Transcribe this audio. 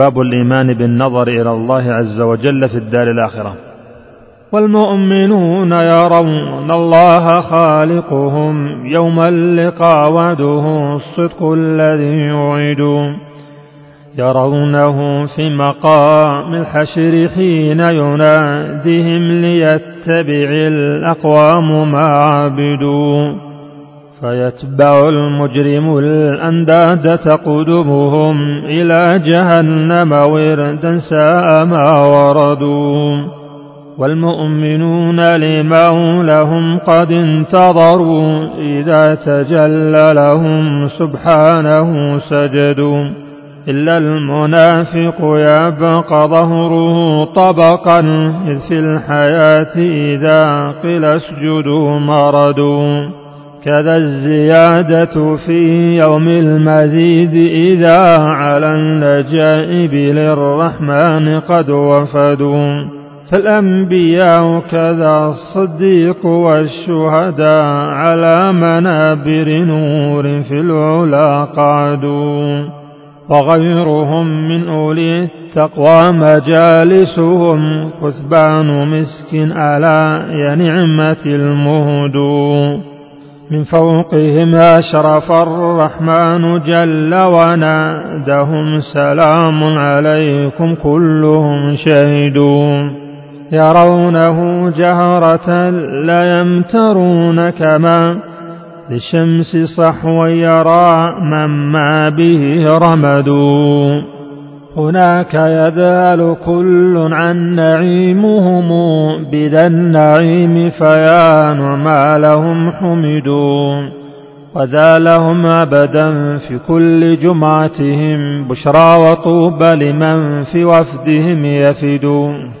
باب الإيمان بالنظر إلى الله عز وجل في الدار الآخرة. والمؤمنون يرون الله خالقهم يوم اللقاء وعده الصدق الذي يوعدون يرونه في مقام الحشر حين يناديهم ليتبع الأقوام ما عبدوا. فيتبع المجرم الأنداد تقدمهم إلى جهنم وردا ساء ما وردوا. والمؤمنون لمولاهم قد انتظروا إذا تجلى لهم سبحانه سجدوا. إلا المنافق يبقى ظهره طبقا إذ في الحياة إذا قيل اسجدوا مردوا كذا الزيادة في يوم المزيد إذا على النجائب للرحمن قد وفدوا. فالأنبياء كذا الصديق والشهداء على منابر نور في العلا قعدوا. وغيرهم من أولي التقوى مجالسهم كثبان مسك على يا نعمة المهد من فوقهم أشرف الرحمن جل ونادهم سلام عليكم كلهم شهدون يرونه جهرة لا يمترون كما للشمس صحوا يرى من ما به رمدوا. هناك يذال كل عن نعيمهم بذا النعيم فيا ما لهم حمدوا وذا لهم أبدا في كل جمعتهم بشرى وطوبى لمن في وفدهم يفدون